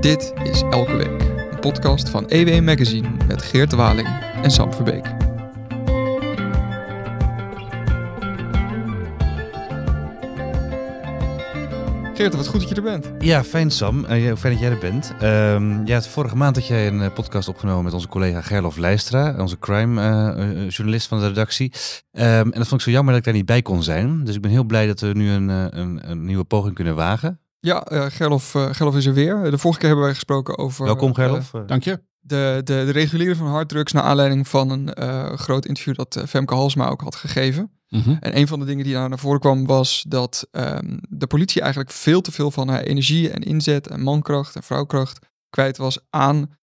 Dit is Elke Week, een podcast van EW Magazine met Geert Waling en Sam Verbeek. Geert, wat goed dat je er bent. Ja, fijn Sam. Uh, fijn dat jij er bent. Um, ja, vorige maand had jij een uh, podcast opgenomen met onze collega Gerlof Leistra, onze crime-journalist uh, van de redactie. Um, en dat vond ik zo jammer dat ik daar niet bij kon zijn. Dus ik ben heel blij dat we nu een, een, een nieuwe poging kunnen wagen. Ja, Gerlof, Gerlof is er weer. De vorige keer hebben wij gesproken over... Welkom Gerlof. Dank je. De, de, de reguliere van harddrugs naar aanleiding van een groot interview dat Femke Halsma ook had gegeven. Mm En een van de dingen die daar naar voren kwam was dat um, de politie eigenlijk veel te veel van haar energie en inzet en mankracht en vrouwkracht kwijt was aan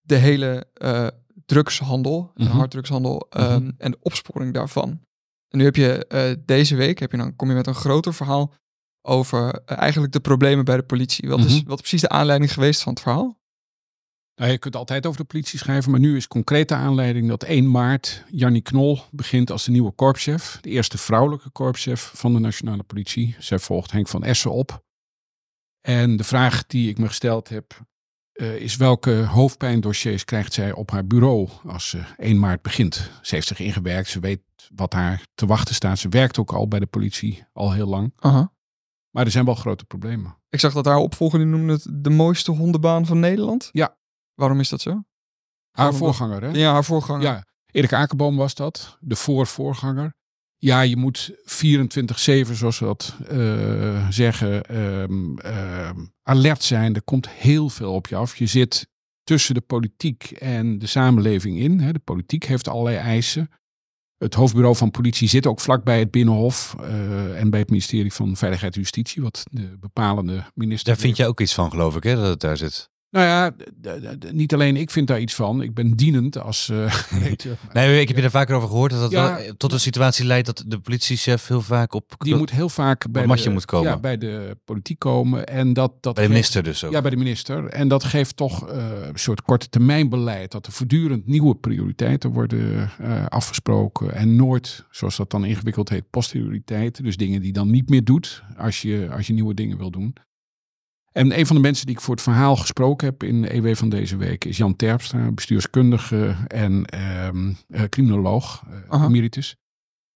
de hele uh, drugshandel, mm -hmm. harddrugshandel um, mm en de opsporing daarvan. En nu heb je uh, deze week, heb je dan, kom je met een groter verhaal over uh, eigenlijk de problemen bij de politie. Wat, is, wat is precies de aanleiding geweest van het verhaal? Nou, je kunt altijd over de politie schrijven, maar nu is concrete aanleiding dat 1 maart Jannie Knol begint als de nieuwe korpschef. De eerste vrouwelijke korpschef van de nationale politie. Zij volgt Henk van Essen op. En de vraag die ik me gesteld heb, uh, is welke hoofdpijndossiers krijgt zij op haar bureau als ze 1 maart begint? Ze heeft zich ingewerkt, ze weet wat haar te wachten staat. Ze werkt ook al bij de politie al heel lang. Uh -huh. Maar er zijn wel grote problemen. Ik zag dat haar opvolger die noemde het de mooiste hondenbaan van Nederland. Ja, Waarom is dat zo? Haar voorganger, hè? Ja, haar voorganger. Ja, Erik Akerboom was dat, de voorvoorganger. Ja, je moet 24-7, zoals we dat uh, zeggen, um, uh, alert zijn. Er komt heel veel op je af. Je zit tussen de politiek en de samenleving in. Hè. De politiek heeft allerlei eisen. Het hoofdbureau van politie zit ook vlakbij het Binnenhof uh, en bij het ministerie van Veiligheid en Justitie, wat de bepalende minister. Daar vind je ook iets van, geloof ik, hè, dat het daar zit. Nou ja, niet alleen ik vind daar iets van. Ik ben dienend als. Uh, nee, ik heb je er vaker over gehoord dat dat ja, wel tot een situatie leidt dat de politiechef heel vaak op. Die moet heel vaak bij de, moet komen. Ja, bij de politiek komen. En dat, dat bij de minister dus ook. Ja, bij de minister. En dat geeft toch uh, een soort korte termijn beleid. Dat er voortdurend nieuwe prioriteiten worden uh, afgesproken. En nooit, zoals dat dan ingewikkeld heet, posterioriteiten. Dus dingen die dan niet meer doet als je, als je nieuwe dingen wil doen. En een van de mensen die ik voor het verhaal gesproken heb in EW van deze week is Jan Terpstra, bestuurskundige en um, uh, criminoloog, uh, emeritus.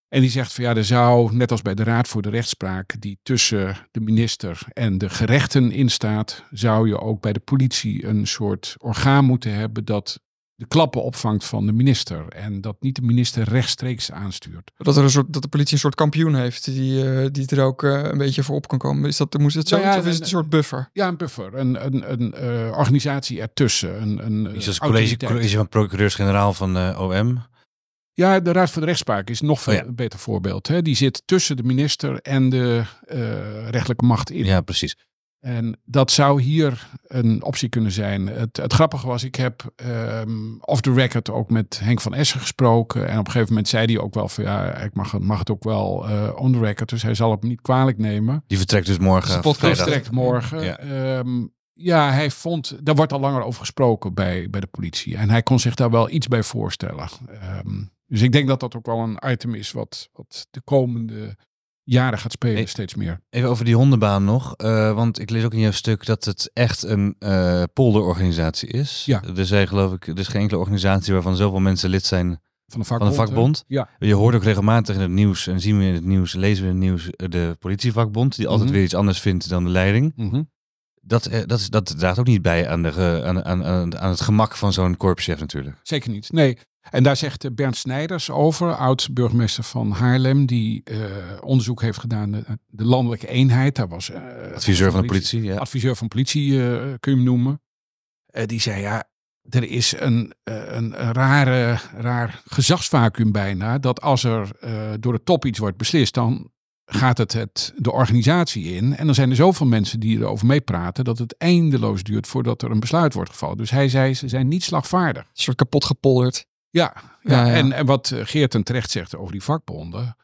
En die zegt van ja, er zou, net als bij de Raad voor de Rechtspraak, die tussen de minister en de gerechten instaat, zou je ook bij de politie een soort orgaan moeten hebben dat de klappen opvangt van de minister. En dat niet de minister rechtstreeks aanstuurt. Dat, er een soort, dat de politie een soort kampioen heeft die, uh, die er ook uh, een beetje voor op kan komen. Is dat, moest het zo nou ja, of is het een soort buffer? Ja, een buffer. Een, een, een uh, organisatie ertussen. Een, een, is het college, college van procureurs-generaal van OM? Ja, de Raad voor de Rechtspraak is nog veel oh, ja. een beter voorbeeld. Hè? Die zit tussen de minister en de rechtelijke macht in. Ja, precies. En dat zou hier een optie kunnen zijn. Het, het grappige was, ik heb um, off the record ook met Henk van Essen gesproken. En op een gegeven moment zei hij ook wel van ja, ik mag, mag het ook wel uh, on the record. Dus hij zal het me niet kwalijk nemen. Die vertrekt dus morgen. De vertrekt morgen. Ja. Um, ja, hij vond, daar wordt al langer over gesproken bij, bij de politie. En hij kon zich daar wel iets bij voorstellen. Um, dus ik denk dat dat ook wel een item is wat, wat de komende jaren gaat spelen, steeds meer. Even over die hondenbaan nog. Uh, want ik lees ook in jouw stuk dat het echt een uh, polderorganisatie is. Ja. Er zijn geloof ik, er is geen enkele organisatie waarvan zoveel mensen lid zijn van de vakbond. Van vakbond. Ja. Je hoort ook regelmatig in het nieuws en zien we in het nieuws, lezen we in het nieuws de politievakbond, die altijd mm -hmm. weer iets anders vindt dan de leiding. Mm -hmm. Dat, dat, is, dat draagt ook niet bij aan, de, aan, aan, aan, aan het gemak van zo'n korpschef natuurlijk. Zeker niet. Nee, en daar zegt Bernd Snijders over, oud-burgemeester van Haarlem, die uh, onderzoek heeft gedaan, de, de landelijke eenheid. Daar was, uh, adviseur van de politie. Ja. Adviseur van politie uh, kun je hem noemen. die zei, ja, er is een, een, een rare, raar gezagsvacuum bijna, dat als er door de top iets wordt beslist, dan gaat het, het de organisatie in. En dan zijn er zoveel mensen die erover meepraten dat het eindeloos duurt voordat er een besluit wordt gevallen. Dus hij zei, ze zijn niet slagvaardig. Een soort kapot gepolderd. Ja, ja, ja. En, en wat Geert ten terecht zegt over die vakbonden.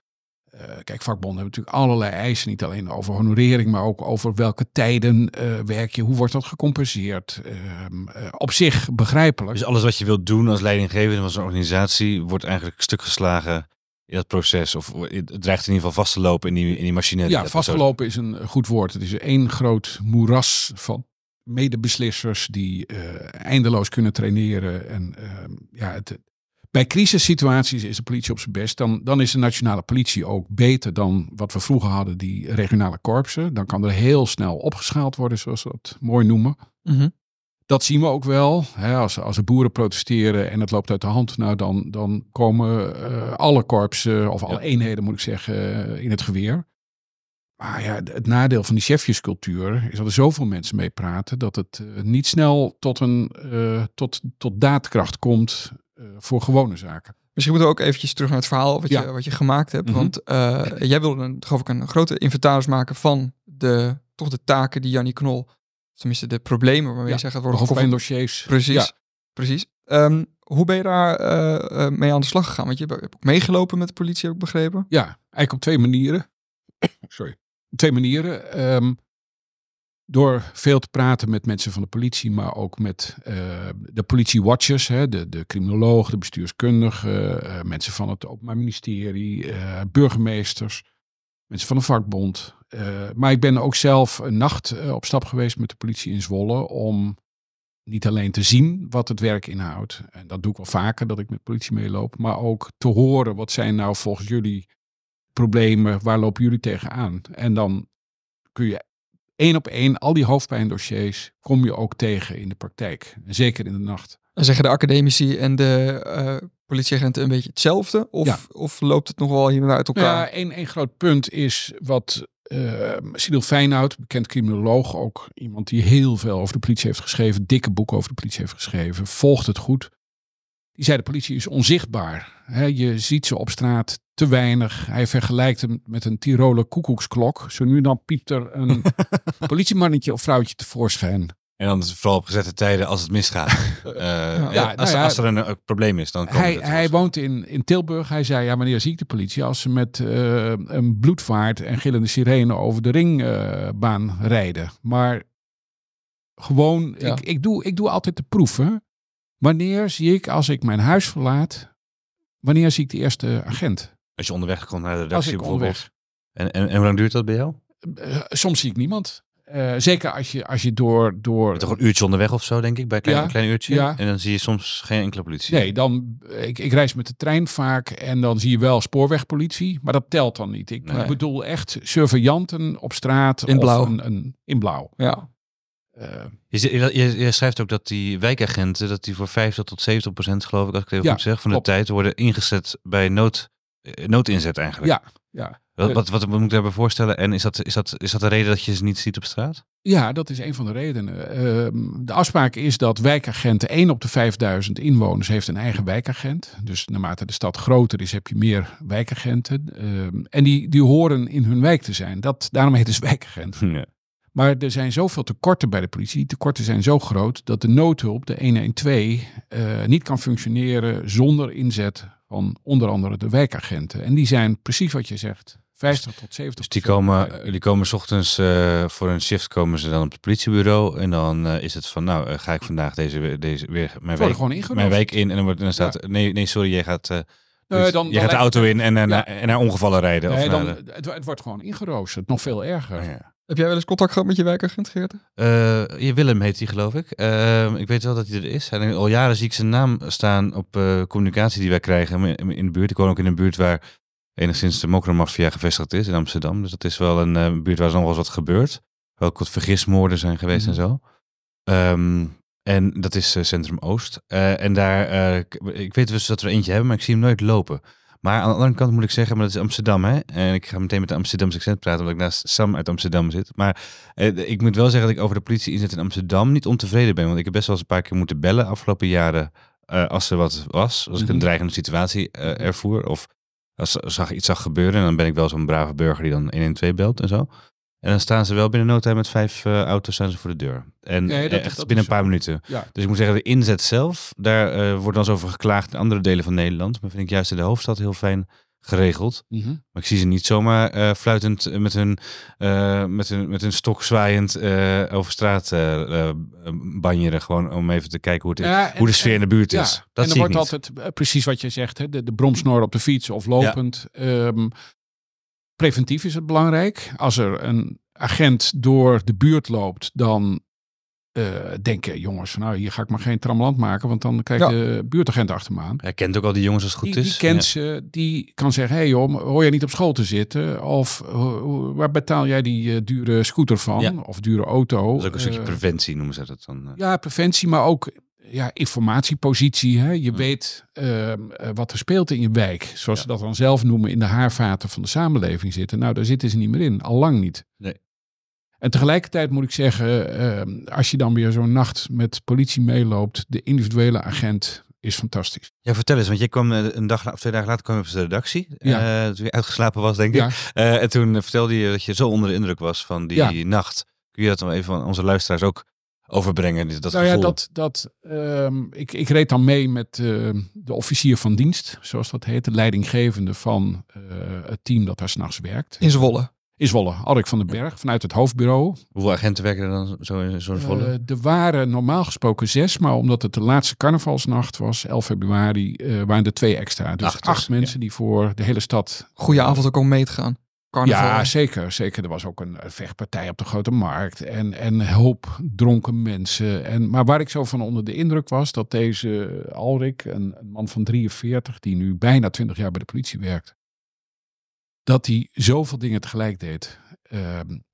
Uh, kijk, vakbonden hebben natuurlijk allerlei eisen. Niet alleen over honorering, maar ook over welke tijden uh, werk je. Hoe wordt dat gecompenseerd? Uh, op zich begrijpelijk. Dus alles wat je wilt doen als leidinggevende van zo'n organisatie... wordt eigenlijk stuk geslagen in dat proces? Of het dreigt in ieder geval vast te lopen in die, in die machine? Ja, vastgelopen is een goed woord. Het is één groot moeras van medebeslissers die uh, eindeloos kunnen traineren. En uh, ja, het, bij crisissituaties is de politie op zijn best. Dan, dan is de nationale politie ook beter dan wat we vroeger hadden, die regionale korpsen. Dan kan er heel snel opgeschaald worden, zoals we dat mooi noemen. Mm Dat zien we ook wel. Hè, als, als de boeren protesteren en het loopt uit de hand, nou dan, dan komen uh, alle korpsen, of alle eenheden moet ik zeggen, in het geweer. Maar ja, het nadeel van die chefjescultuur is dat er zoveel mensen mee praten dat het uh, niet snel tot, een, uh, tot, tot daadkracht komt voor gewone zaken. Misschien moeten we ook eventjes terug naar het verhaal wat, ja. je, wat je gemaakt hebt. Mm -hmm. Want jij wilde een, geloof ik een grote inventaris maken van de, toch de taken die Jannie Knol, tenminste de problemen waarmee ja. je zegt het worden gekoppeld. dossiers. Precies, ja. precies. Um, hoe ben je daar mee aan de slag gegaan? Want je hebt ook meegelopen met de politie, heb ik begrepen. Ja, eigenlijk op twee manieren. Sorry twee manieren. Um, door veel te praten met mensen van de politie, maar ook met uh, de politiewatchers, hè, de, de criminologen, de bestuurskundigen, uh, mensen van het Openbaar Ministerie, uh, burgemeesters, mensen van de vakbond. maar ik ben ook zelf een nacht op stap geweest met de politie in Zwolle om niet alleen te zien wat het werk inhoudt, en dat doe ik wel vaker dat ik met politie meeloop, maar ook te horen wat zijn nou volgens jullie problemen, waar lopen jullie tegenaan? En dan kun je één op één, al die hoofdpijndossiers, kom je ook tegen in de praktijk. Zeker in de nacht. En zeggen de academici en de uh, politieagenten een beetje hetzelfde? Of, ja. of loopt het nog wel hier uit elkaar? Ja, één, één groot punt is wat uh, Cyril Feyenoord, bekend criminoloog, ook iemand die heel veel over de politie heeft geschreven, dikke boeken over de politie heeft geschreven, volgt het goed. Die zei de politie is onzichtbaar. He, je ziet ze op straat te weinig. Hij vergelijkt hem met een Tiroler koekoeksklok. Zo nu dan piept er een politiemannetje of vrouwtje tevoorschijn. En dan is vooral op gezette tijden als het misgaat. uh, ja, ja, als, nou ja, als, er een, een, probleem is, dan hij, hij woont in, in Tilburg. Hij zei, ja, wanneer zie ik de politie? Als ze met uh, een bloedvaart en gillende sirene over de ringbaan uh, rijden. Maar gewoon, ja. ik, ik, doe, ik doe altijd de proeven. Wanneer zie ik, als ik mijn huis verlaat, wanneer zie ik de eerste agent? Als je onderweg komt naar de redactie bijvoorbeeld. Onderweg. En, en, en hoe lang duurt dat bij jou? Uh, soms zie ik niemand. Uh, zeker als je, als je door... door... Toch een uurtje onderweg of zo, denk ik, bij een klein, ja, klein uurtje. Ja. En dan zie je soms geen enkele politie. Nee, dan, ik, ik reis met de trein vaak en dan zie je wel spoorwegpolitie, maar dat telt dan niet. Ik nee. bedoel echt surveillanten op straat. In blauw. Een, een, in blauw. Ja. Uh, je, je, je, schrijft ook dat die wijkagenten, dat die voor 50 tot 70 procent, geloof ik, als ik het even ja, goed zeg, van de tijd worden ingezet bij nood, noodinzet eigenlijk. Ja, ja. Wat, wat, wat moet ik daarbij voorstellen? En is dat, is, dat, is dat de reden dat je ze niet ziet op straat? Ja, dat is een van de redenen. Uh, de afspraak is dat wijkagenten, 1 op de 5000 inwoners heeft een eigen wijkagent. Dus naarmate de stad groter is, heb je meer wijkagenten. Uh, en die, die horen in hun wijk te zijn. Dat, daarom heet het dus wijkagent. Ja. Maar er zijn zoveel tekorten bij de politie. Die tekorten zijn zo groot dat de noodhulp, de 112, uh, niet kan functioneren zonder inzet van onder andere de wijkagenten. En die zijn precies wat je zegt. 50 tot 70. Dus die komen, die komen s ochtends uh, voor een shift komen ze dan op het politiebureau en dan uh, is het van nou ga ik vandaag deze, deze weer mijn week, gewoon mijn week in en dan, wordt, dan staat ja. nee nee sorry jij gaat dus dan, je gaat de auto in en, en, ja. en naar ongevallen rijden. Nee, of dan, de... het, het, wordt gewoon ingeroosterd, nog veel erger. Ja. Heb jij wel eens contact gehad met je wijkagent, Geert? Uh, je Willem heet hij, geloof ik. Uh, ik weet wel dat hij er is. En al jaren zie ik zijn naam staan op uh, communicatie die wij krijgen in de buurt. Ik woon ook in een buurt waar enigszins de mokromafia gevestigd is in Amsterdam. Dus dat is wel een buurt waar nog wel eens wat gebeurt. Wel wat vergismoorden zijn geweest mm en zo. Um, en dat is Centrum Oost. en daar, ik weet dus dat we er eentje hebben, maar ik zie hem nooit lopen. Maar aan de andere kant moet ik zeggen, maar dat is Amsterdam, hè? En ik ga meteen met de Amsterdamse accent praten, omdat ik naast Sam uit Amsterdam zit. Maar eh, ik moet wel zeggen dat ik over de politie inzet in Amsterdam niet ontevreden ben. Want ik heb best wel eens een paar keer moeten bellen afgelopen jaren. Uh, als er wat was, als ik een dreigende situatie uh, ervoer. Of als zag, iets zag gebeuren. En dan ben ik wel zo'n brave burger die dan 112 belt en zo. En dan staan ze wel binnen no time met vijf uh, auto's staan ze voor de deur. En ja, dat, echt dat binnen een paar minuten. Ja. Dus ik moet zeggen, de inzet zelf, daar uh, wordt dan eens over geklaagd in andere delen van Nederland. Maar vind ik juist in de hoofdstad heel fijn geregeld. Mm -hmm. Maar ik zie ze niet zomaar uh, fluitend met hun, met hun, met hun stok zwaaiend over straat banjeren. Gewoon om even te kijken hoe, het, ja, en, hoe de sfeer in de buurt ja, is. Dat en er wordt altijd precies wat je zegt, hè, de, de bromsnor op de fiets of lopend. Um, preventief is het belangrijk. Als er een agent door de buurt loopt, dan uh, denken, jongens, nou hier ga ik maar geen tramland maken, want dan kijkt de buurtagent achter me aan. Hij kent ook al die jongens als het goed die, is. Die kent ze, die kan zeggen, hé hey joh, hoor jij niet op school te zitten? Of waar betaal jij die uh, dure scooter van? Of dure auto? Dat is ook een stukje preventie noemen ze dat dan. Ja, preventie, maar ook ja, informatiepositie. Hè? Je weet uh, wat er speelt in je wijk. Zoals ja. ze dat dan zelf noemen in de haarvaten van de samenleving zitten. Nou, daar zitten ze niet meer in. Al lang niet. Nee. En tegelijkertijd moet ik zeggen, uh, als je dan weer zo'n nacht met politie meeloopt, de individuele agent is fantastisch. Ja, vertel eens, want je kwam een dag of twee dagen later kwam je op de redactie. Ja. Uh, toen je uitgeslapen was, denk ik. Ja. Uh, en toen vertelde je dat je zo onder de indruk was van die ja. nacht. Kun je dat dan even van onze luisteraars ook overbrengen? Dat nou gevoel? ja, dat, dat, um, ik, ik reed dan mee met uh, de officier van dienst, zoals dat heet, de leidinggevende van uh, het team dat daar s'nachts werkt. In Zwolle? In Zwolle, Alrik van den Berg, vanuit het hoofdbureau. Hoeveel agenten werken er dan zo in zo'n Zwolle? Uh, er waren normaal gesproken zes, maar omdat het de laatste carnavalsnacht was, 11 februari, waren er twee extra. Dus acht, acht mensen ja. die voor de hele stad... Goeie avond ook om mee te gaan. Ja, zeker, zeker. Er was ook een vechtpartij op de Grote Markt. En, en hoop dronken mensen. En, maar waar ik zo van onder de indruk was, dat deze Alrik, een man van 43, die nu bijna 20 jaar bij de politie werkt, dat hij zoveel dingen tegelijk deed. Uh,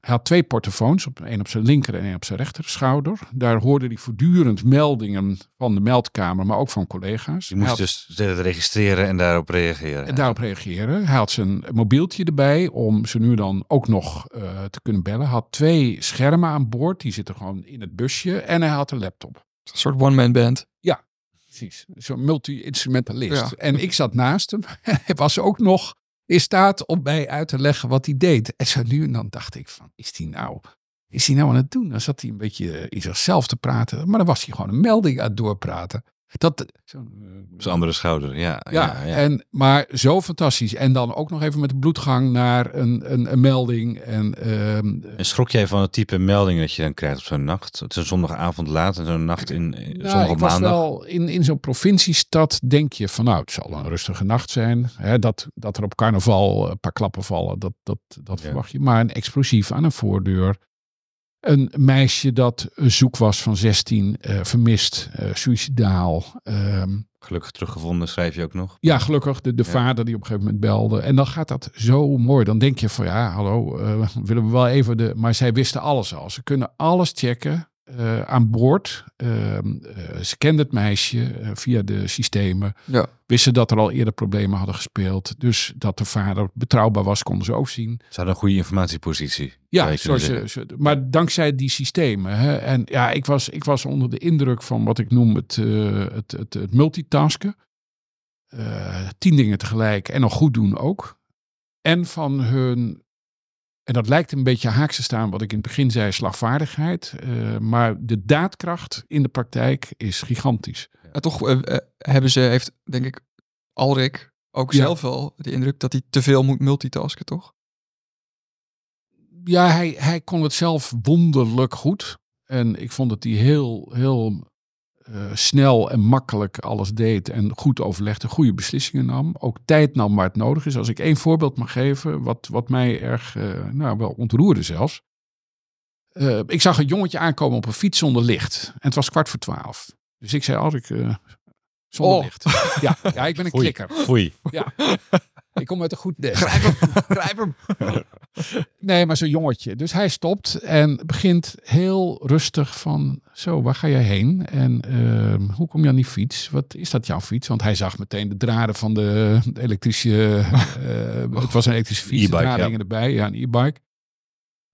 hij had twee portofoons, op, één op zijn linker en één op zijn rechter schouder. Daar hoorde hij voortdurend meldingen van de meldkamer, maar ook van collega's. Je moest had, dus registreren en daarop reageren. En daarop reageren. Hij had zijn mobieltje erbij om ze nu dan ook nog uh, te kunnen bellen. Hij had twee schermen aan boord, die zitten gewoon in het busje. En hij had een laptop. Een soort one-man band. Ja, precies. Zo'n multi-instrumentalist. Ja. En ik zat naast hem. hij was ook nog in staat om mij uit te leggen wat hij deed. En zo nu en dan dacht ik van, is hij nou, is hij nou aan het doen? Dan zat hij een beetje in zichzelf te praten. Maar dan was hij gewoon een melding aan het doorpraten. Dat, zo'n zo andere schouder, ja, ja, ja, ja. En, maar zo fantastisch. En dan ook nog even met de bloedgang naar een, een, een melding. En, um, en schrok jij van het type melding dat je dan krijgt op zo'n nacht? Het is een zondagavond laat en zo'n nacht in nou, zondag ik maandag. Wel, in, in zo'n provinciestad denk je van nou, het zal een rustige nacht zijn. Hè, dat, dat er op carnaval een paar klappen vallen, dat, dat, dat ja. verwacht je. Maar een explosief aan een voordeur. Een meisje dat zoek was van 16, uh, vermist, uh, suicidaal. Um, gelukkig teruggevonden, schrijf je ook nog. Ja, gelukkig. De, de ja. vader die op een gegeven moment belde. En dan gaat dat zo mooi. Dan denk je van ja, hallo, uh, willen we wel even de... Maar zij wisten alles al. Ze kunnen alles checken. Uh, aan boord. Uh, uh, ze kende het meisje via de systemen. Ja. Wisten dat er al eerder problemen hadden gespeeld. Dus dat de vader betrouwbaar was, konden ze ook zien. Ze hadden een goede informatiepositie. Ja, zoals maar dankzij die systemen. Hè, en ja, ik was, ik was onder de indruk van wat ik noem het, het, het, het multitasken. tien dingen tegelijk en nog goed doen ook. En van hun en dat lijkt een beetje haaks te staan wat ik in het begin zei, slagvaardigheid. Uh, maar de daadkracht in de praktijk is gigantisch. En toch uh, uh, hebben ze, heeft denk ik Alrik ook ja. zelf wel de indruk dat hij te veel moet multitasken, toch? Ja, hij, hij kon het zelf wonderlijk goed. En ik vond dat hij heel, heel uh, snel en makkelijk alles deed en goed overlegde, goede beslissingen nam. Ook tijd nam waar het nodig is. Als ik één voorbeeld mag geven, wat, wat mij erg, uh, nou wel ontroerde zelfs. Uh, ik zag een jongetje aankomen op een fiets zonder licht. En het was kwart voor twaalf. Dus ik zei, als ik zonder oh. licht. Ja, ja, ik ben een Foei. klikker. Foei. Ja. Ik kom uit een goed nest. Grijp hem, grijp hem. Nee, maar zo'n jongetje. Dus hij stopt en begint heel rustig van... Zo, waar ga jij heen? En uh, hoe kom je aan die fiets? Wat is dat jouw fiets? Want hij zag meteen de draden van de, de elektrische... Uh, het was een elektrische fiets. Draden ja. erbij. Ja, een e-bike.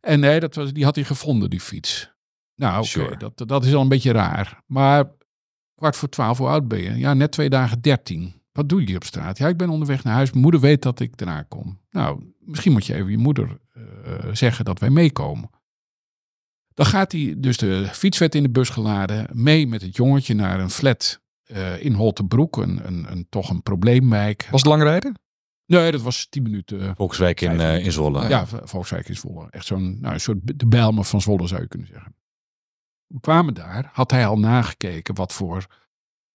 En nee, dat was, die had hij gevonden, die fiets. Nou, oké, okay, sure. dat, dat is al een beetje raar. Maar kwart voor twaalf, hoe oud ben je? Ja, net twee dagen dertien. Wat doe je op straat? Ja, ik ben onderweg naar huis. Mijn moeder weet dat ik eraan kom. Nou, misschien moet je even je moeder uh, zeggen dat wij meekomen. Dan gaat hij, dus de fiets werd in de bus geladen, mee met het jongetje naar een flat uh, in Holtenbroek. Een, een, een, toch een probleemwijk. Was het lang rijden? Nee, dat was 10 minuten. Volkswijk in, uh, in Zwolle. Ja, Volkswijk in Zwolle. Echt zo'n nou, een soort de Bijlmer van Zwolle zou je kunnen zeggen. We kwamen daar, had hij al nagekeken wat voor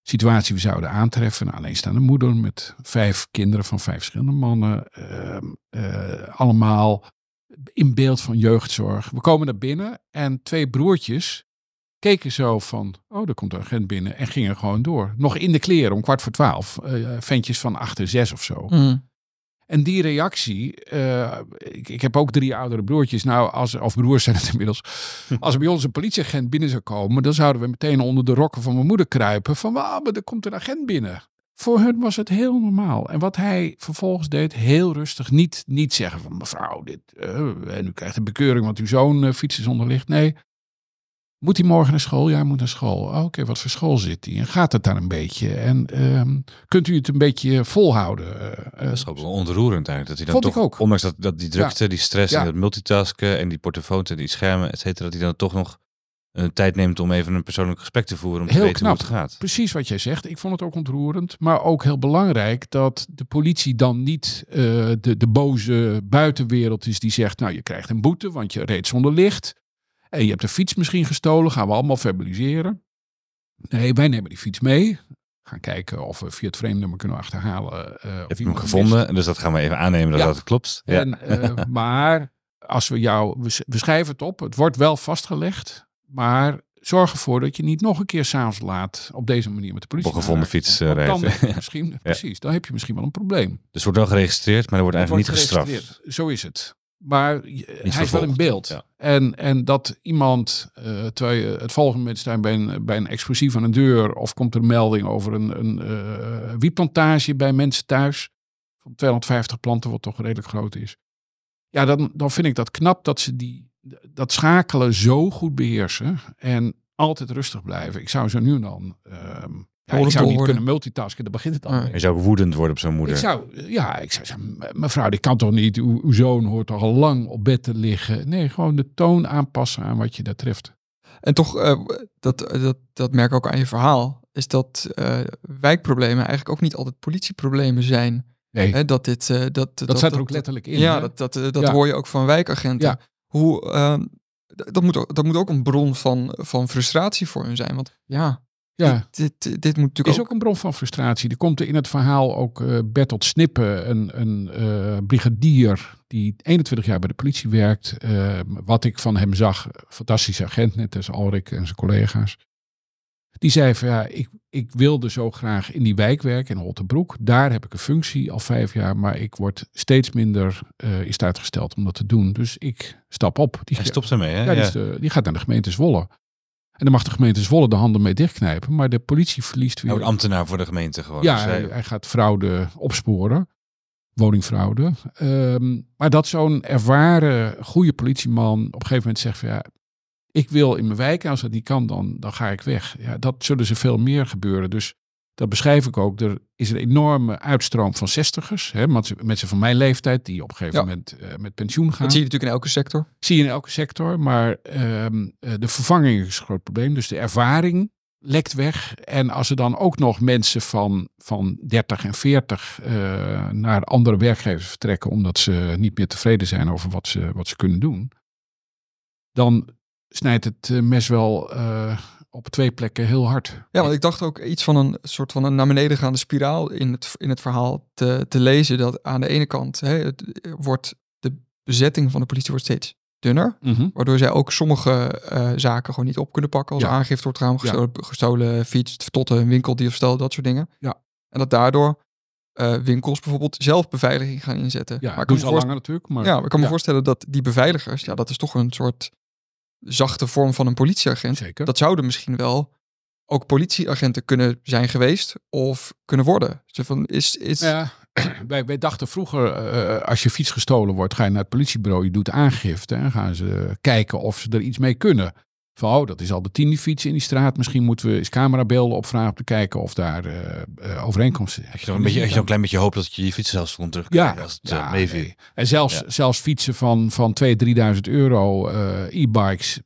situatie we zouden aantreffen. Een alleenstaande moeder met vijf kinderen van vijf verschillende mannen. Uh, uh, allemaal in beeld van jeugdzorg. We komen naar binnen en twee broertjes keken zo van, oh, er komt een agent binnen en gingen gewoon door. Nog in de kleren om kwart voor twaalf. Uh, ventjes van acht en zes of zo. Mm. En die reactie, uh, ik, ik, heb ook drie oudere broertjes, nou, als, of broers zijn het inmiddels. Als er bij ons een politieagent binnen zou komen, dan zouden we meteen onder de rokken van mijn moeder kruipen. Van, wauw, maar er komt een agent binnen. Voor hun was het heel normaal. En wat hij vervolgens deed, heel rustig, niet, niet zeggen van mevrouw, dit, uh, en u krijgt een bekeuring want uw zoon uh, fiets is onderlicht. Nee, moet hij morgen naar school? Ja, hij moet naar school. Oh, Oké, wat voor school zit hij? En gaat het daar een beetje? En um, kunt u het een beetje volhouden? Uh, dat is ook wel ontroerend eigenlijk. Dat hij dan vond toch, ik ook. ondanks dat, dat die drukte, Ja. die stress Ja. en het multitasken en die portofoons en die schermen, et cetera, dat hij dan toch nog een tijd neemt om even een persoonlijk gesprek te voeren om te weten knap. hoe het gaat. Precies wat jij zegt. Ik vond het ook ontroerend. Maar ook heel belangrijk dat de politie dan niet eh, de, de boze buitenwereld is die zegt... nou, je krijgt een boete, want je reed zonder licht. En je hebt de fiets misschien gestolen. Gaan we allemaal verbaliseren. Nee, wij nemen die fiets mee. Gaan kijken of we via het vreemdnummer kunnen achterhalen. eh, of Je hem gevonden, en dus dat gaan we even aannemen dat Ja. dat klopt. Ja. En, eh, maar als we jou, we, sch- we schrijven het op, het wordt wel vastgelegd, maar zorg ervoor dat je niet nog een keer s'avonds laat op deze manier met de politie. Op gevonden fiets, eh, dan rijden. heb je misschien, Precies, dan heb je misschien wel een probleem. Dus wordt wel geregistreerd, maar er wordt Het eigenlijk wordt niet gestraft. Zo is het. Maar hij is wel in beeld. ja. En, en dat iemand, eh, terwijl je het volgende moment staat bij een, bij een explosief aan een deur, of komt er een melding over een, een eh, wietplantage bij mensen thuis, van 250 planten, wat toch redelijk groot is. Ja, dan, dan vind ik dat knap dat ze die, dat schakelen zo goed beheersen en altijd rustig blijven. Ik zou zo nu dan, ehm, ja, ik zou niet worden. kunnen multitasken, daar begint het al mee. Je zou woedend worden op zo'n moeder. Ik zou, ja, ik zou zeggen, "Me- mevrouw, die kan toch niet, uw, uw zoon hoort toch al lang op bed te liggen. Nee, gewoon de toon aanpassen aan wat je daar treft. En toch, eh, dat, dat, dat merk ik ook aan je verhaal, is dat eh, wijkproblemen eigenlijk ook niet altijd politieproblemen zijn. Nee, Hè, dat dit, eh, dat, dat, staat er ook letterlijk in. Ja, hè? dat, dat, dat Ja. hoor je ook van wijkagenten. Ja. Hoe, ehm, dat, moet, ook- dat moet ook een bron van, van frustratie voor hun zijn. Want ja, ja. dit, dit, dit moet natuurlijk is ook... ook een bron van frustratie. Er komt er in het verhaal ook eh Bertolt Snippen, een, een eh, brigadier die 21 jaar bij de politie werkt. Eh, wat ik van hem zag, fantastische agent, net als Alrik en zijn collega's. Die zei van ja, ik, ik wilde zo graag in die wijk werken, in Holtenbroek. Daar heb ik een functie al vijf jaar, maar ik word steeds minder eh in staat gesteld om dat te doen. Dus ik stap op. Die, Hij stopt ermee, hè? ja, die, is de- die gaat naar de gemeente Zwolle. En dan mag de gemeente Zwolle de handen mee dichtknijpen, maar de politie verliest weer Hij wordt ambtenaar voor de gemeente gewoon. ja, Dus hij- hij, hij gaat fraude opsporen. Woningfraude. Ehm, maar dat zo'n ervaren, goede politieman op een gegeven moment zegt van ja, ik wil in mijn wijk en als dat niet kan, dan, dan ga ik weg. Ja, dat zullen ze veel meer gebeuren. Dus dat beschrijf ik ook. Er is een enorme uitstroom van zestigers. Hè, mensen, van mijn leeftijd die op een gegeven Ja. moment eh, met pensioen gaan. Dat zie je natuurlijk in elke sector. Zie je in elke sector. Maar ehm, eh, de vervanging is een groot probleem. Dus de ervaring lekt weg. En als er dan ook nog mensen van, van 30 en 40 eh, naar andere werkgevers vertrekken. omdat ze niet meer tevreden zijn over wat ze, wat ze kunnen doen. dan snijdt het mes wel op twee plekken heel hard. Ja, want ik dacht ook iets van een soort van een naar beneden gaande spiraal in het, in het verhaal te, te lezen. Dat aan de ene kant hè, het, wordt de bezetting van de politie wordt steeds dunner. Mhm. Waardoor zij ook sommige eh, zaken gewoon niet op kunnen pakken. Als Ja. aangifte wordt gedaan, gestolen, gestolen fiets, tot een winkeldiefstal, dat soort dingen. Ja. En dat daardoor eh, winkels bijvoorbeeld zelf beveiliging gaan inzetten. Ja, maar ik kan, me al langer natuurlijk. Maar, ja, ik kan me voorstellen dat die beveiligers, ja, dat is toch een soort zachte vorm van een politieagent. Zeker. Dat zouden misschien wel ook politieagenten kunnen zijn geweest of kunnen worden. Zo van, is, is, Ja, wij, wij dachten vroeger, eh, als je fiets gestolen wordt, ga je naar het politiebureau, je doet aangifte en gaan ze kijken of ze er iets mee kunnen. Van, oh, dat is al de tiende fiets in die straat. Misschien moeten we eens camerabeelden opvragen om te kijken of daar eh, eh, overeenkomsten zijn. Je beetje, nog een klein beetje hoop dat je je fiets zelfs kon terug Ja, als het ja, eh, nee. En zelfs, Ja. zelfs fietsen van, van 2.000, 3.000 euro, e-bikes.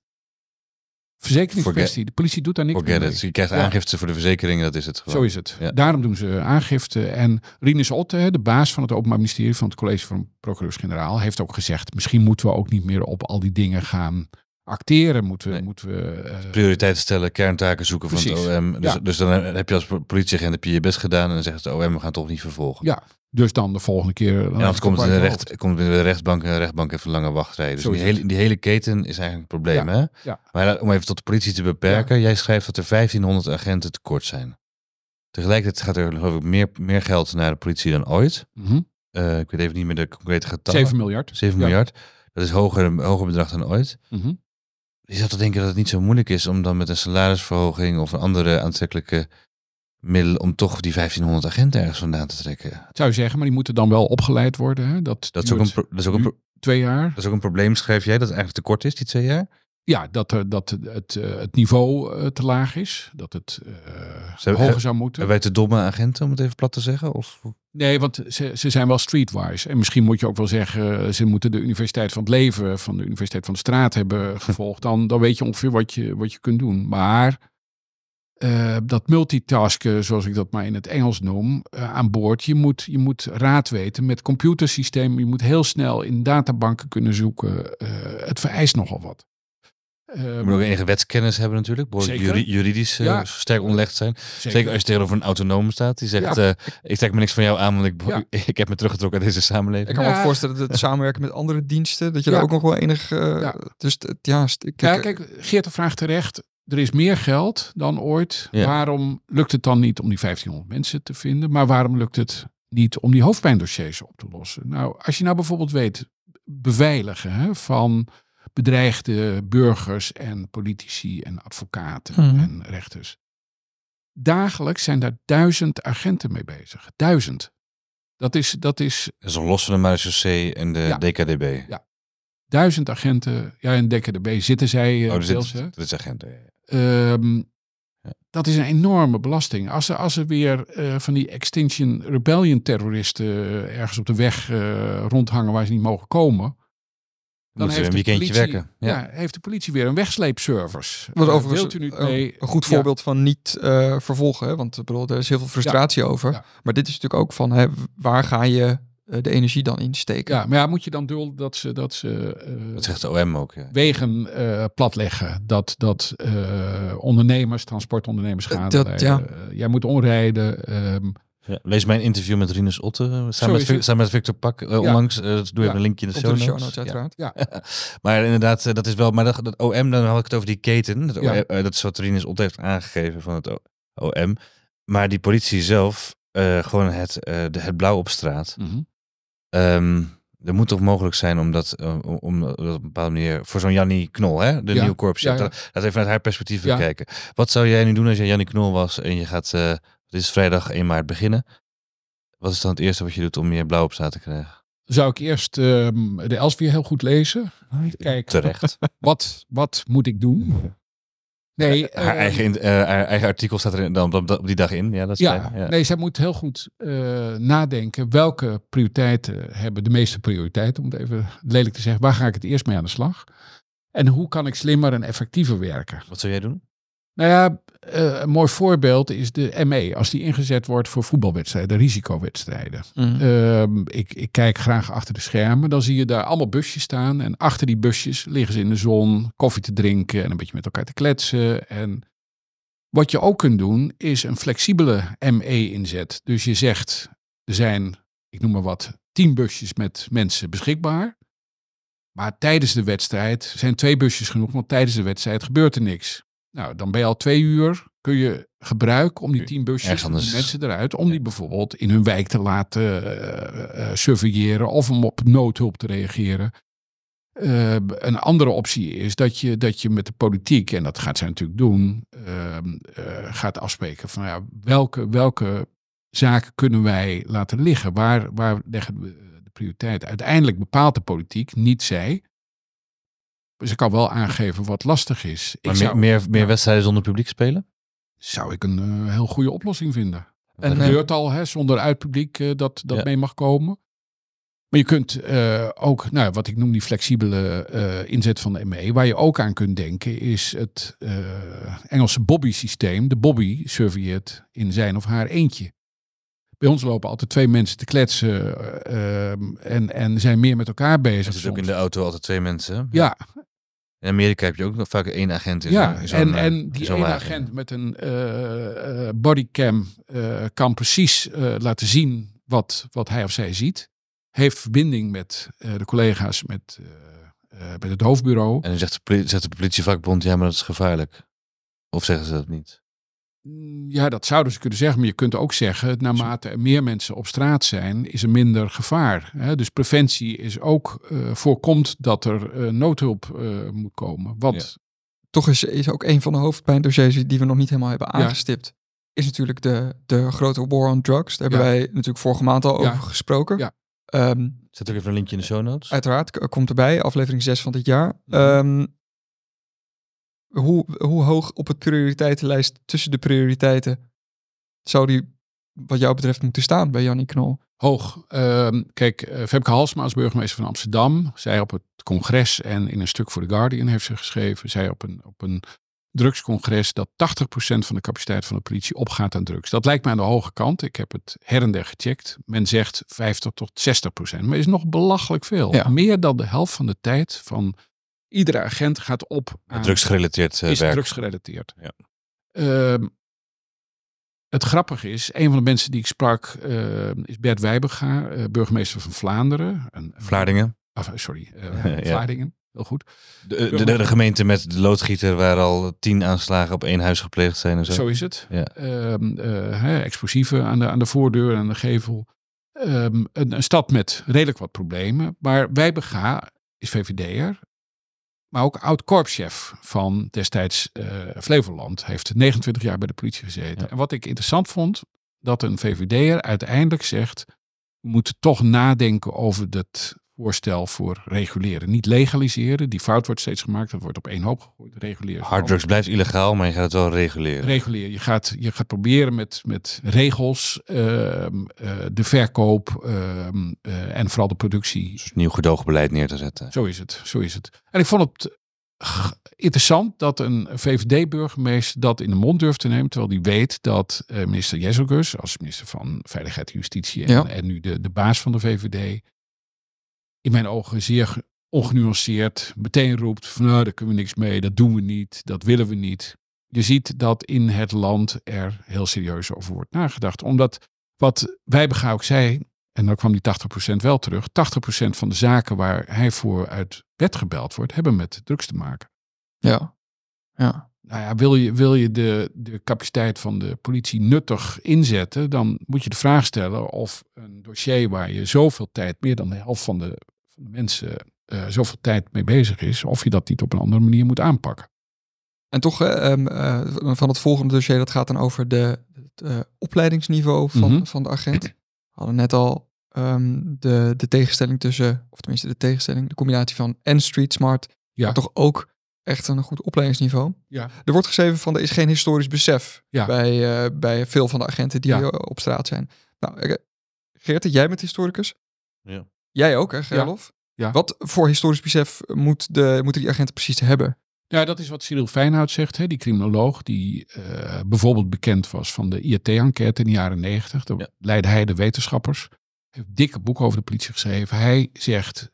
Verzekeringskwestie. De politie doet daar niks Forget mee. Je krijgt Ja. aangifte voor de verzekering, dat is het gewoon. Zo is het. Ja. Daarom doen ze aangifte. En Rinus Otte, de baas van het Openbaar Ministerie van het College van Procureurs-Generaal, heeft ook gezegd: misschien moeten we ook niet meer op al die dingen gaan acteren, moeten we... Nee. Moeten we eh, Prioriteiten stellen, kerntaken zoeken van het OM. Dus, Ja. dus dan heb je als politieagent heb je je best gedaan en dan zegt het OM, we gaan het toch niet vervolgen. Ja, dus dan de volgende keer... dan En anders ik komt het, in de recht, komt het in de rechtbank en de rechtbank heeft een lange wachtrij. Dus Zo die het. hele, die hele keten is eigenlijk een probleem. Hè? ja. Maar om even tot de politie te beperken, jij schrijft dat er 1500 agenten tekort zijn. Tegelijkertijd gaat er geloof ik meer, meer geld naar de politie dan ooit. Mhm. Eh, ik weet even niet meer de concrete getallen. 7 miljard. 7 Ja. miljard. Dat is hoger, hoger bedrag dan ooit. Mhm. Je zou toch denken dat het niet zo moeilijk is om dan met een salarisverhoging of een andere aantrekkelijke middel om toch die 1500 agenten ergens vandaan te trekken. Zou je zeggen, maar die moeten dan wel opgeleid worden. Hè? Dat, Dat is, ook een, dat, is ook een twee jaar. dat is ook een probleem, schrijf jij, dat het eigenlijk te kort is, die twee jaar? Ja, dat, er, dat het, eh, het niveau eh, te laag is. Dat het eh, hoger zou moeten. Wij te domme agenten, om het even plat te zeggen? Of? Nee, want ze, ze zijn wel streetwise. En misschien moet je ook wel zeggen, ze moeten de Universiteit van het Leven van de Universiteit van de Straat hebben gevolgd. Dan, dan weet je ongeveer wat je, wat je kunt doen. Maar eh, dat multitasken, zoals ik dat maar in het Engels noem, eh, aan boord. Je moet, je moet raad weten met computersystemen. Je moet heel snel in databanken kunnen zoeken. Eh, het vereist nogal wat. Eh, Je moet ook enige wetskennis hebben natuurlijk. juri- juridisch eh, Ja. sterk onderlegd zijn. zeker. Zeker als je tegenover een autonoom staat. Die zegt, Ja. eh, ik trek me niks van jou aan, want ik, Ja. ik heb me teruggetrokken uit deze samenleving. Ik kan me ook voorstellen dat het samenwerken met andere diensten, dat je Ja. daar ook nog wel enig... eh, Ja. Dus ja, st- ik, Ja, ik- kijk, Geert de vraagt terecht. Er is meer geld dan ooit. Ja. Waarom lukt het dan niet om die 1500 mensen te vinden? Maar waarom lukt het niet om die hoofdpijndossiers op te lossen? Nou, als je nou bijvoorbeeld weet, beveiligen hè, van bedreigde burgers en politici en advocaten Mhm. en rechters. Dagelijks zijn daar duizend agenten mee bezig. Duizend. Dat is, dat is Dat is los van de marechaussee en de Ja. DKDB. Ja. duizend agenten. Ja, in DKDB zitten zij eh, Oh, dat deels, is, hè. dat is agenten. ja. Ehm, Ja. Dat is een enorme belasting. Als er, als er weer eh, van die Extinction Rebellion terroristen eh, ergens op de weg eh, rondhangen waar ze niet mogen komen. Dan Moeten ze heeft een de weekendje politie, werken. Ja. Ja. heeft de politie weer een wegsleepservice. Wat Eh, overigens wilt u niet een- mee? een goed Ja. voorbeeld van niet eh, vervolgen. Hè? Want ik bedoel, er is heel veel frustratie over. Ja. Maar dit is natuurlijk ook van, hè, waar ga je eh, de energie dan in steken? Ja, maar ja, moet je dan dulden dat ze, dat ze eh, Dat zegt de OM ook. Ja. wegen eh, platleggen. Dat, dat eh, ondernemers, transportondernemers Eh, gaan. dat, ja. eh, jij moet omrijden. ehm, Ja, lees mijn interview met Rinus Otte, eh, samen, met, Vic- samen met Victor Pak, eh, onlangs. Eh, dat doe Ja, even een linkje in de show de notes. show notes Ja. uiteraard. Maar inderdaad, dat is wel. Maar dat, dat OM, dan had ik het over die keten. Dat. OM, dat is wat Rinus Otte heeft aangegeven van het OM. Maar die politie zelf, gewoon het, de, het blauw op straat. Ehm, er moet toch mogelijk zijn om dat, om, om dat op een bepaalde manier voor zo'n Jannie Knol, hè, de nieuwe korps. Laat even vanuit haar perspectief bekijken. Wat zou jij nu doen als jij Jannie Knol was en je gaat, eh dit is vrijdag 1 maart beginnen. Wat is dan het eerste wat je doet om meer blauw op straat te krijgen? Zou ik eerst ehm, de Elsevier heel goed lezen? Kijk, Terecht. wat, wat moet ik doen? Nee, haar, eh, eigen, in- eh, haar eigen artikel staat er dan op, die dag in. Ja, dat is ja, fijn, ja. nee, zij moet heel goed eh, nadenken welke prioriteiten hebben de meeste prioriteiten, om het even lelijk te zeggen. Waar ga ik het eerst mee aan de slag? En hoe kan ik slimmer en effectiever werken? Wat zou jij doen? Nou ja, eh, een mooi voorbeeld is de ME. Als die ingezet wordt voor voetbalwedstrijden, risicowedstrijden. Mhm. Ehm, ik, ik kijk graag achter de schermen. Dan zie je daar allemaal busjes staan. En achter die busjes liggen ze in de zon koffie te drinken en een beetje met elkaar te kletsen. En wat je ook kunt doen, is een flexibele ME-inzet. Dus je zegt, er zijn, ik noem maar wat, tien busjes met mensen beschikbaar. Maar tijdens de wedstrijd zijn twee busjes genoeg, want tijdens de wedstrijd gebeurt er niks. Nou, dan ben je al twee uur, kun je gebruiken om die tien busjes, die mensen eruit, om die bijvoorbeeld in hun wijk te laten eh, surveilleren of om op noodhulp te reageren. Eh, een andere optie is dat je, dat je met de politiek, en dat gaat zij natuurlijk doen, ehm, eh, gaat afspreken van ja, welke, welke zaken kunnen wij laten liggen? Waar, waar leggen we de prioriteit? Uiteindelijk bepaalt de politiek, niet zij. Ze kan wel aangeven wat lastig is. Ik Maar zou, meer, meer, wedstrijden zonder publiek spelen? zou ik een eh, heel goede oplossing vinden. En, Het eh, gebeurt al, hè, zonder uitpubliek eh, dat, dat Ja. mee mag komen. Maar je kunt eh, ook, nou, wat ik noem die flexibele eh, inzet van de ME, waar je ook aan kunt denken, is het eh, Engelse Bobby-systeem. De Bobby surveilleert in zijn of haar eentje. Bij ons lopen altijd twee mensen te kletsen eh, ehm, en, en zijn meer met elkaar bezig. Er zitten ook in de auto altijd twee mensen. Ja, In Amerika heb je ook nog vaak één agent in Ja, en, eh, en die ene wagen. agent met een eh, eh, bodycam kan precies laten zien wat, wat hij of zij ziet. Heeft verbinding met de collega's met, met het hoofdbureau. En dan zegt de, zegt de politievakbond, ja, maar dat is gevaarlijk. Of zeggen ze dat niet? Mm, Ja, dat zouden ze kunnen zeggen. Maar je kunt ook zeggen, naarmate er meer mensen op straat zijn, is er minder gevaar. Hè? Dus preventie is ook, eh, voorkomt dat er eh, noodhulp eh, moet komen. Wat, Ja. Toch is, is ook een van de hoofdpijndossiers die we nog niet helemaal hebben Ja. aangestipt. Is natuurlijk de, de grote war on drugs. Daar hebben Ja. wij natuurlijk vorige maand al Ja. over gesproken. Ja. Ehm, Zet ook even een linkje in de show notes. uiteraard komt erbij, aflevering 6 van dit jaar. Mhm. Hoe, hoe hoog op het prioriteitenlijst tussen de prioriteiten zou die wat jou betreft moeten staan bij Jannie Knol? Hoog. Ehm, kijk, eh, Femke Halsma als burgemeester van Amsterdam. Zij op het congres en in een stuk voor The Guardian heeft ze geschreven. Zij op een, op een drugscongres dat 80% van de capaciteit van de politie opgaat aan drugs. Dat lijkt mij aan de hoge kant. Ik heb het her en der gecheckt. Men zegt 50 tot 60%. Maar is nog belachelijk veel. Ja. Meer dan de helft van de tijd van iedere agent gaat op aan Drugsgerelateerd eh, is werk. drugsgerelateerd. Ja. Ehm, het grappige is, een van de mensen die ik sprak eh, is Bert Wijbega, eh, burgemeester van Vlaanderen. Een, Vlaardingen. Sorry, eh, Ja. Vlaardingen. Heel goed. De, de, de, de gemeente met de loodgieter waar al tien aanslagen op één huis gepleegd zijn en zo. Zo is het. Ja. Ehm, eh, explosieven aan de, aan de voordeur en aan de gevel. Ehm, een, een stad met redelijk wat problemen. Maar Wijbega is VVD'er. Maar ook oud-korpschef van destijds eh, Flevoland. Heeft 29 jaar bij de politie gezeten. Ja. En wat ik interessant vond, dat een VVD'er uiteindelijk zegt... we moeten toch nadenken over het voorstel voor reguleren. Niet legaliseren, die fout wordt steeds gemaakt. Dat wordt op één hoop gegooid. Reguleren. Harddrugs blijft illegaal, maar je gaat het wel reguleren. Reguleren. Je gaat, je gaat proberen met, met regels ehm, eh, de verkoop ehm, eh, en vooral de productie. Dus nieuw gedoogbeleid neer te zetten. Zo is het. Zo is het. En ik vond het interessant dat een VVD-burgemeester dat in de mond durft te nemen, terwijl die weet dat eh, minister Jezelgus, als minister van Veiligheid en Justitie en, Ja. en nu de, de baas van de VVD, in mijn ogen zeer ge- ongenuanceerd meteen roept van nou, daar kunnen we niks mee, dat doen we niet, dat willen we niet. Je ziet dat in het land er heel serieus over wordt nagedacht. Omdat wat Wijbega ook zei, en dan kwam die 80% wel terug, 80% van de zaken waar hij voor uit bed gebeld wordt, hebben met drugs te maken. Ja. Ja. Nou ja, wil je, wil je de, de capaciteit van de politie nuttig inzetten, dan moet je de vraag stellen of een dossier waar je zoveel tijd, meer dan de helft van de, van de mensen, eh, zoveel tijd mee bezig is, of je dat niet op een andere manier moet aanpakken. En toch eh, ehm, eh, van het volgende dossier, dat gaat dan over de, het eh, opleidingsniveau van, Mhm. van de agent. We hadden net al ehm, de, de tegenstelling tussen, of tenminste de tegenstelling, de combinatie van en street smart, Ja. maar toch ook echt een goed opleidingsniveau. Ja. Er wordt geschreven van er is geen historisch besef Ja. bij, eh, bij veel van de agenten die Ja. eh, op straat zijn. Nou, eh, Geert, jij bent historicus. Ja. Jij ook, hè, Gerlof? Ja. Wat voor historisch besef moet de, moeten die agenten precies hebben? Ja, dat is wat Cyril Feinhout zegt, hè, die criminoloog, die eh, bijvoorbeeld bekend was van de IRT-enquête in de jaren negentig. Daar Ja. leidde hij de wetenschappers. Hij heeft dikke boek over de politie geschreven. Hij zegt,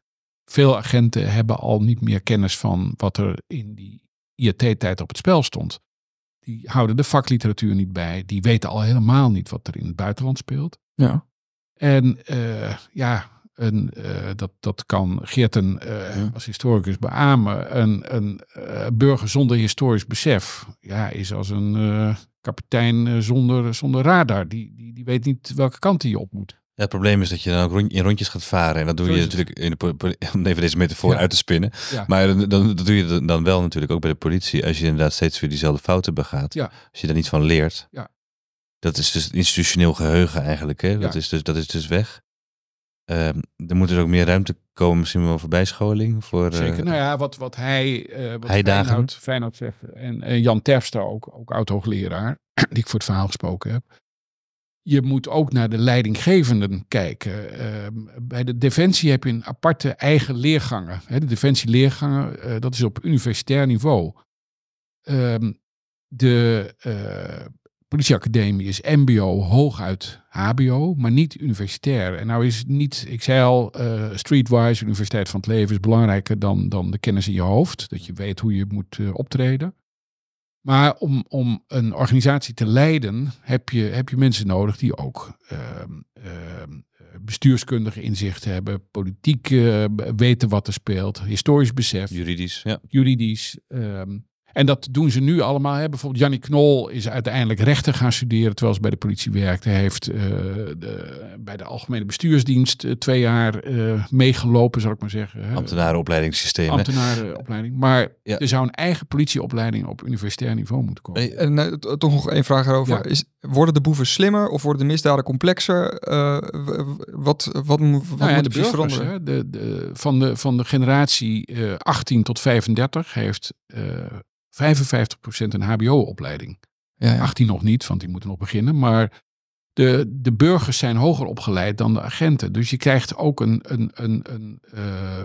veel agenten hebben al niet meer kennis van wat er in die IRT-tijd op het spel stond. Die houden de vakliteratuur niet bij. Die weten al helemaal niet wat er in het buitenland speelt. Ja. En eh, ja, een, eh, dat, dat kan Geerten eh, Ja. als historicus beamen. Een, een eh, burger zonder historisch besef ja, is als een eh, kapitein eh, zonder, zonder radar. Die, die, die weet niet welke kant hij op moet. Ja, het probleem is dat je dan ook in rondjes gaat varen. En dat doe je natuurlijk in de om even deze metafoor Ja. uit te spinnen. Ja. Maar dan, dan, dat doe je dan- wel natuurlijk ook bij de politie. Als je inderdaad steeds weer diezelfde fouten begaat. Als je daar niet van leert. Ja. Dat is dus institutioneel geheugen eigenlijk. Hè? Dat, is dus, dat is dus weg. Ehm, er moet er ook meer ruimte komen, misschien wel voor bijscholing. Voor, eh, Zeker. nou ja, wat, wat hij, eh wat. Feyenoord, Feyenoord zegt. En, en Jan Terpstra ook, ook oud-hoogleraar, die ik voor het verhaal gesproken heb. Je moet ook naar de leidinggevenden kijken. Ehm, bij de Defensie heb je een aparte eigen leergangen. Hè, de Defensieleergangen, eh dat is op universitair niveau. Ehm, de eh, politieacademie is mbo, hooguit hbo, maar niet universitair. En nou is niet, ik zei al, uh, streetwise, universiteit van het leven is belangrijker dan, dan de kennis in je hoofd. Dat je weet hoe je moet uh, optreden. Maar om, om een organisatie te leiden heb je, heb je mensen nodig die ook uh, bestuurskundige inzicht hebben, politiek uh, weten wat er speelt, historisch besef. Juridisch, ja. Juridisch. Um, en dat doen ze nu allemaal. Hè. Bijvoorbeeld Jannie Knol is uiteindelijk rechter gaan studeren terwijl ze bij de politie werkte. Hij heeft uh, de, bij de Algemene Bestuursdienst uh, twee jaar uh, meegelopen, zal ik maar zeggen. Ambtenarenopleidingssysteem. Ambtenarenopleiding. Maar ja. er zou een eigen politieopleiding op universitair niveau moeten komen. En toch nog één vraag erover. Ja. Is, worden de boeven slimmer of worden de misdaden complexer? wat wat, wat nou ja, moet de burgers, veranderen? Hè, de, de, van, de, van de generatie 18 tot 35 heeft 55% een HBO-opleiding. Ja, ja. 18 nog niet, want die moeten nog beginnen. Maar de, de burgers zijn hoger opgeleid dan de agenten. Dus je krijgt ook een, een, een, een, uh,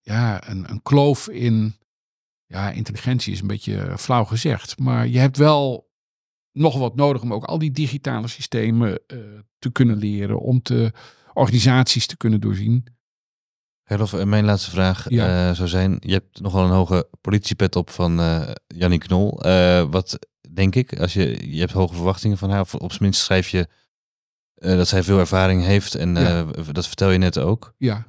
ja, een, een kloof in. Ja, intelligentie is een beetje flauw gezegd. Maar je hebt wel nog wat nodig om ook al die digitale systemen uh, te kunnen leren. Om te, organisaties te kunnen doorzien. Gerlof, eh, mijn laatste vraag ja. uh, zou zijn, je hebt nogal een hoge politiepet op van uh, Jannie Knol. Uh, wat denk ik, als je, je hebt hoge verwachtingen van haar, of op zijn minst schrijf je dat zij veel ervaring heeft en ja. dat vertel je net ook. Ja.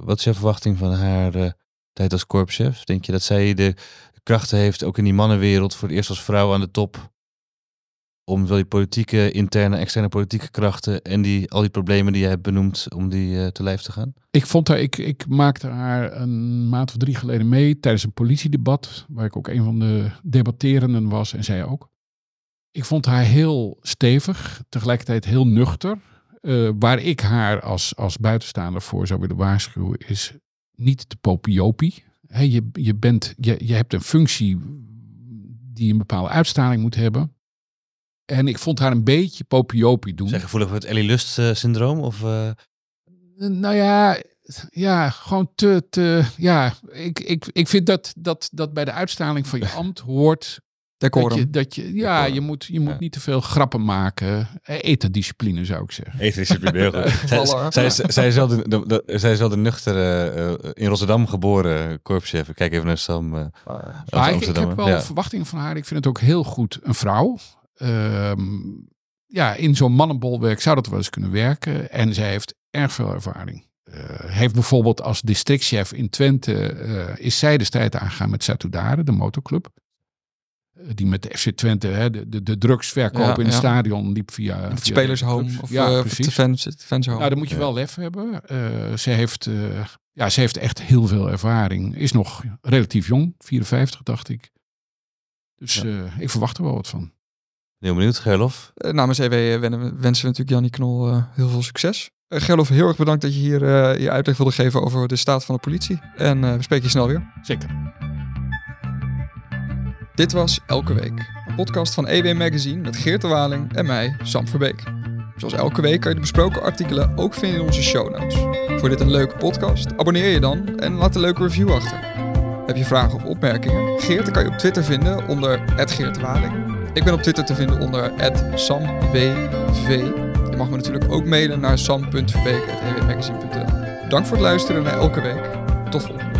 wat is jouw verwachting van haar tijd als korpschef? Denk je dat zij de krachten heeft, ook in die mannenwereld, voor het eerst als vrouw aan de top, om wel die politieke, interne, externe politieke krachten en die, al die problemen die je hebt benoemd, om die uh, te lijf te gaan? Ik vond haar, ik, ik maakte haar een maand of drie geleden mee tijdens een politiedebat, waar ik ook een van de debatterenden was en zij ook. Ik vond haar heel stevig, tegelijkertijd heel nuchter. Uh, waar ik haar als, als buitenstaander voor zou willen waarschuwen, is niet te popiopie. Je, je, bent, je, je hebt een functie die een bepaalde uitstraling moet hebben. En ik vond haar een beetje popiopie doen. Zeg gevoelig voor het Ellie Lust uh, syndroom? Of, uh... Nou ja, ja, gewoon te, te ja, ik, ik, ik vind dat, dat, dat bij de uitstraling van je ambt hoort Dat je, dat je, ja, je moet, je moet niet te veel grappen maken. Eh, Etendiscipline zou ik zeggen. Etendiscipline, heel goed. zij, zij, zij, is wel de, de, de, zij is wel de nuchtere, uh, in Rotterdam geboren korpschef. Kijk even naar Sam. Uh, maar ik, ik, heb wel ja. verwachtingen van haar. Ik vind het ook heel goed een vrouw. Um, ja, in zo'n mannenbolwerk zou dat wel eens kunnen werken. En zij heeft erg veel ervaring. Uh, heeft bijvoorbeeld als districtchef in Twente, uh, is zij de strijd aangegaan met Satudare, de motorclub. Uh, die met de FC Twente, hè, de, de, de drugsverkoop ja, in het ja. stadion liep via... Het via spelershome of ja, precies. de fans, fans home. Nou, dan moet je wel lef hebben. ze, heeft, ja, ze heeft echt heel veel ervaring. Is nog relatief jong, 54 dacht ik. Dus ik verwacht er wel wat van. Heel benieuwd, Gerlof. Uh, namens EW wensen we natuurlijk Jannie Knol uh, heel veel succes. Uh, Gerlof, heel erg bedankt dat je hier je uitleg wilde geven over de staat van de politie. En we spreken je snel weer. Zeker. Dit was Elke Week, een podcast van EW Magazine met Geert de Waling en mij, Sam Verbeek. Zoals elke week kan je de besproken artikelen ook vinden in onze show notes. Voor dit een leuke podcast, abonneer je dan en laat een leuke review achter. Heb je vragen of opmerkingen? Geert kan je op Twitter vinden onder Geert de Waling. Ik ben op Twitter te vinden onder samwv. Je mag me natuurlijk ook mailen naar sam.verbeek.ewmagazine.nl Dank voor het luisteren naar elke week. Tot volgende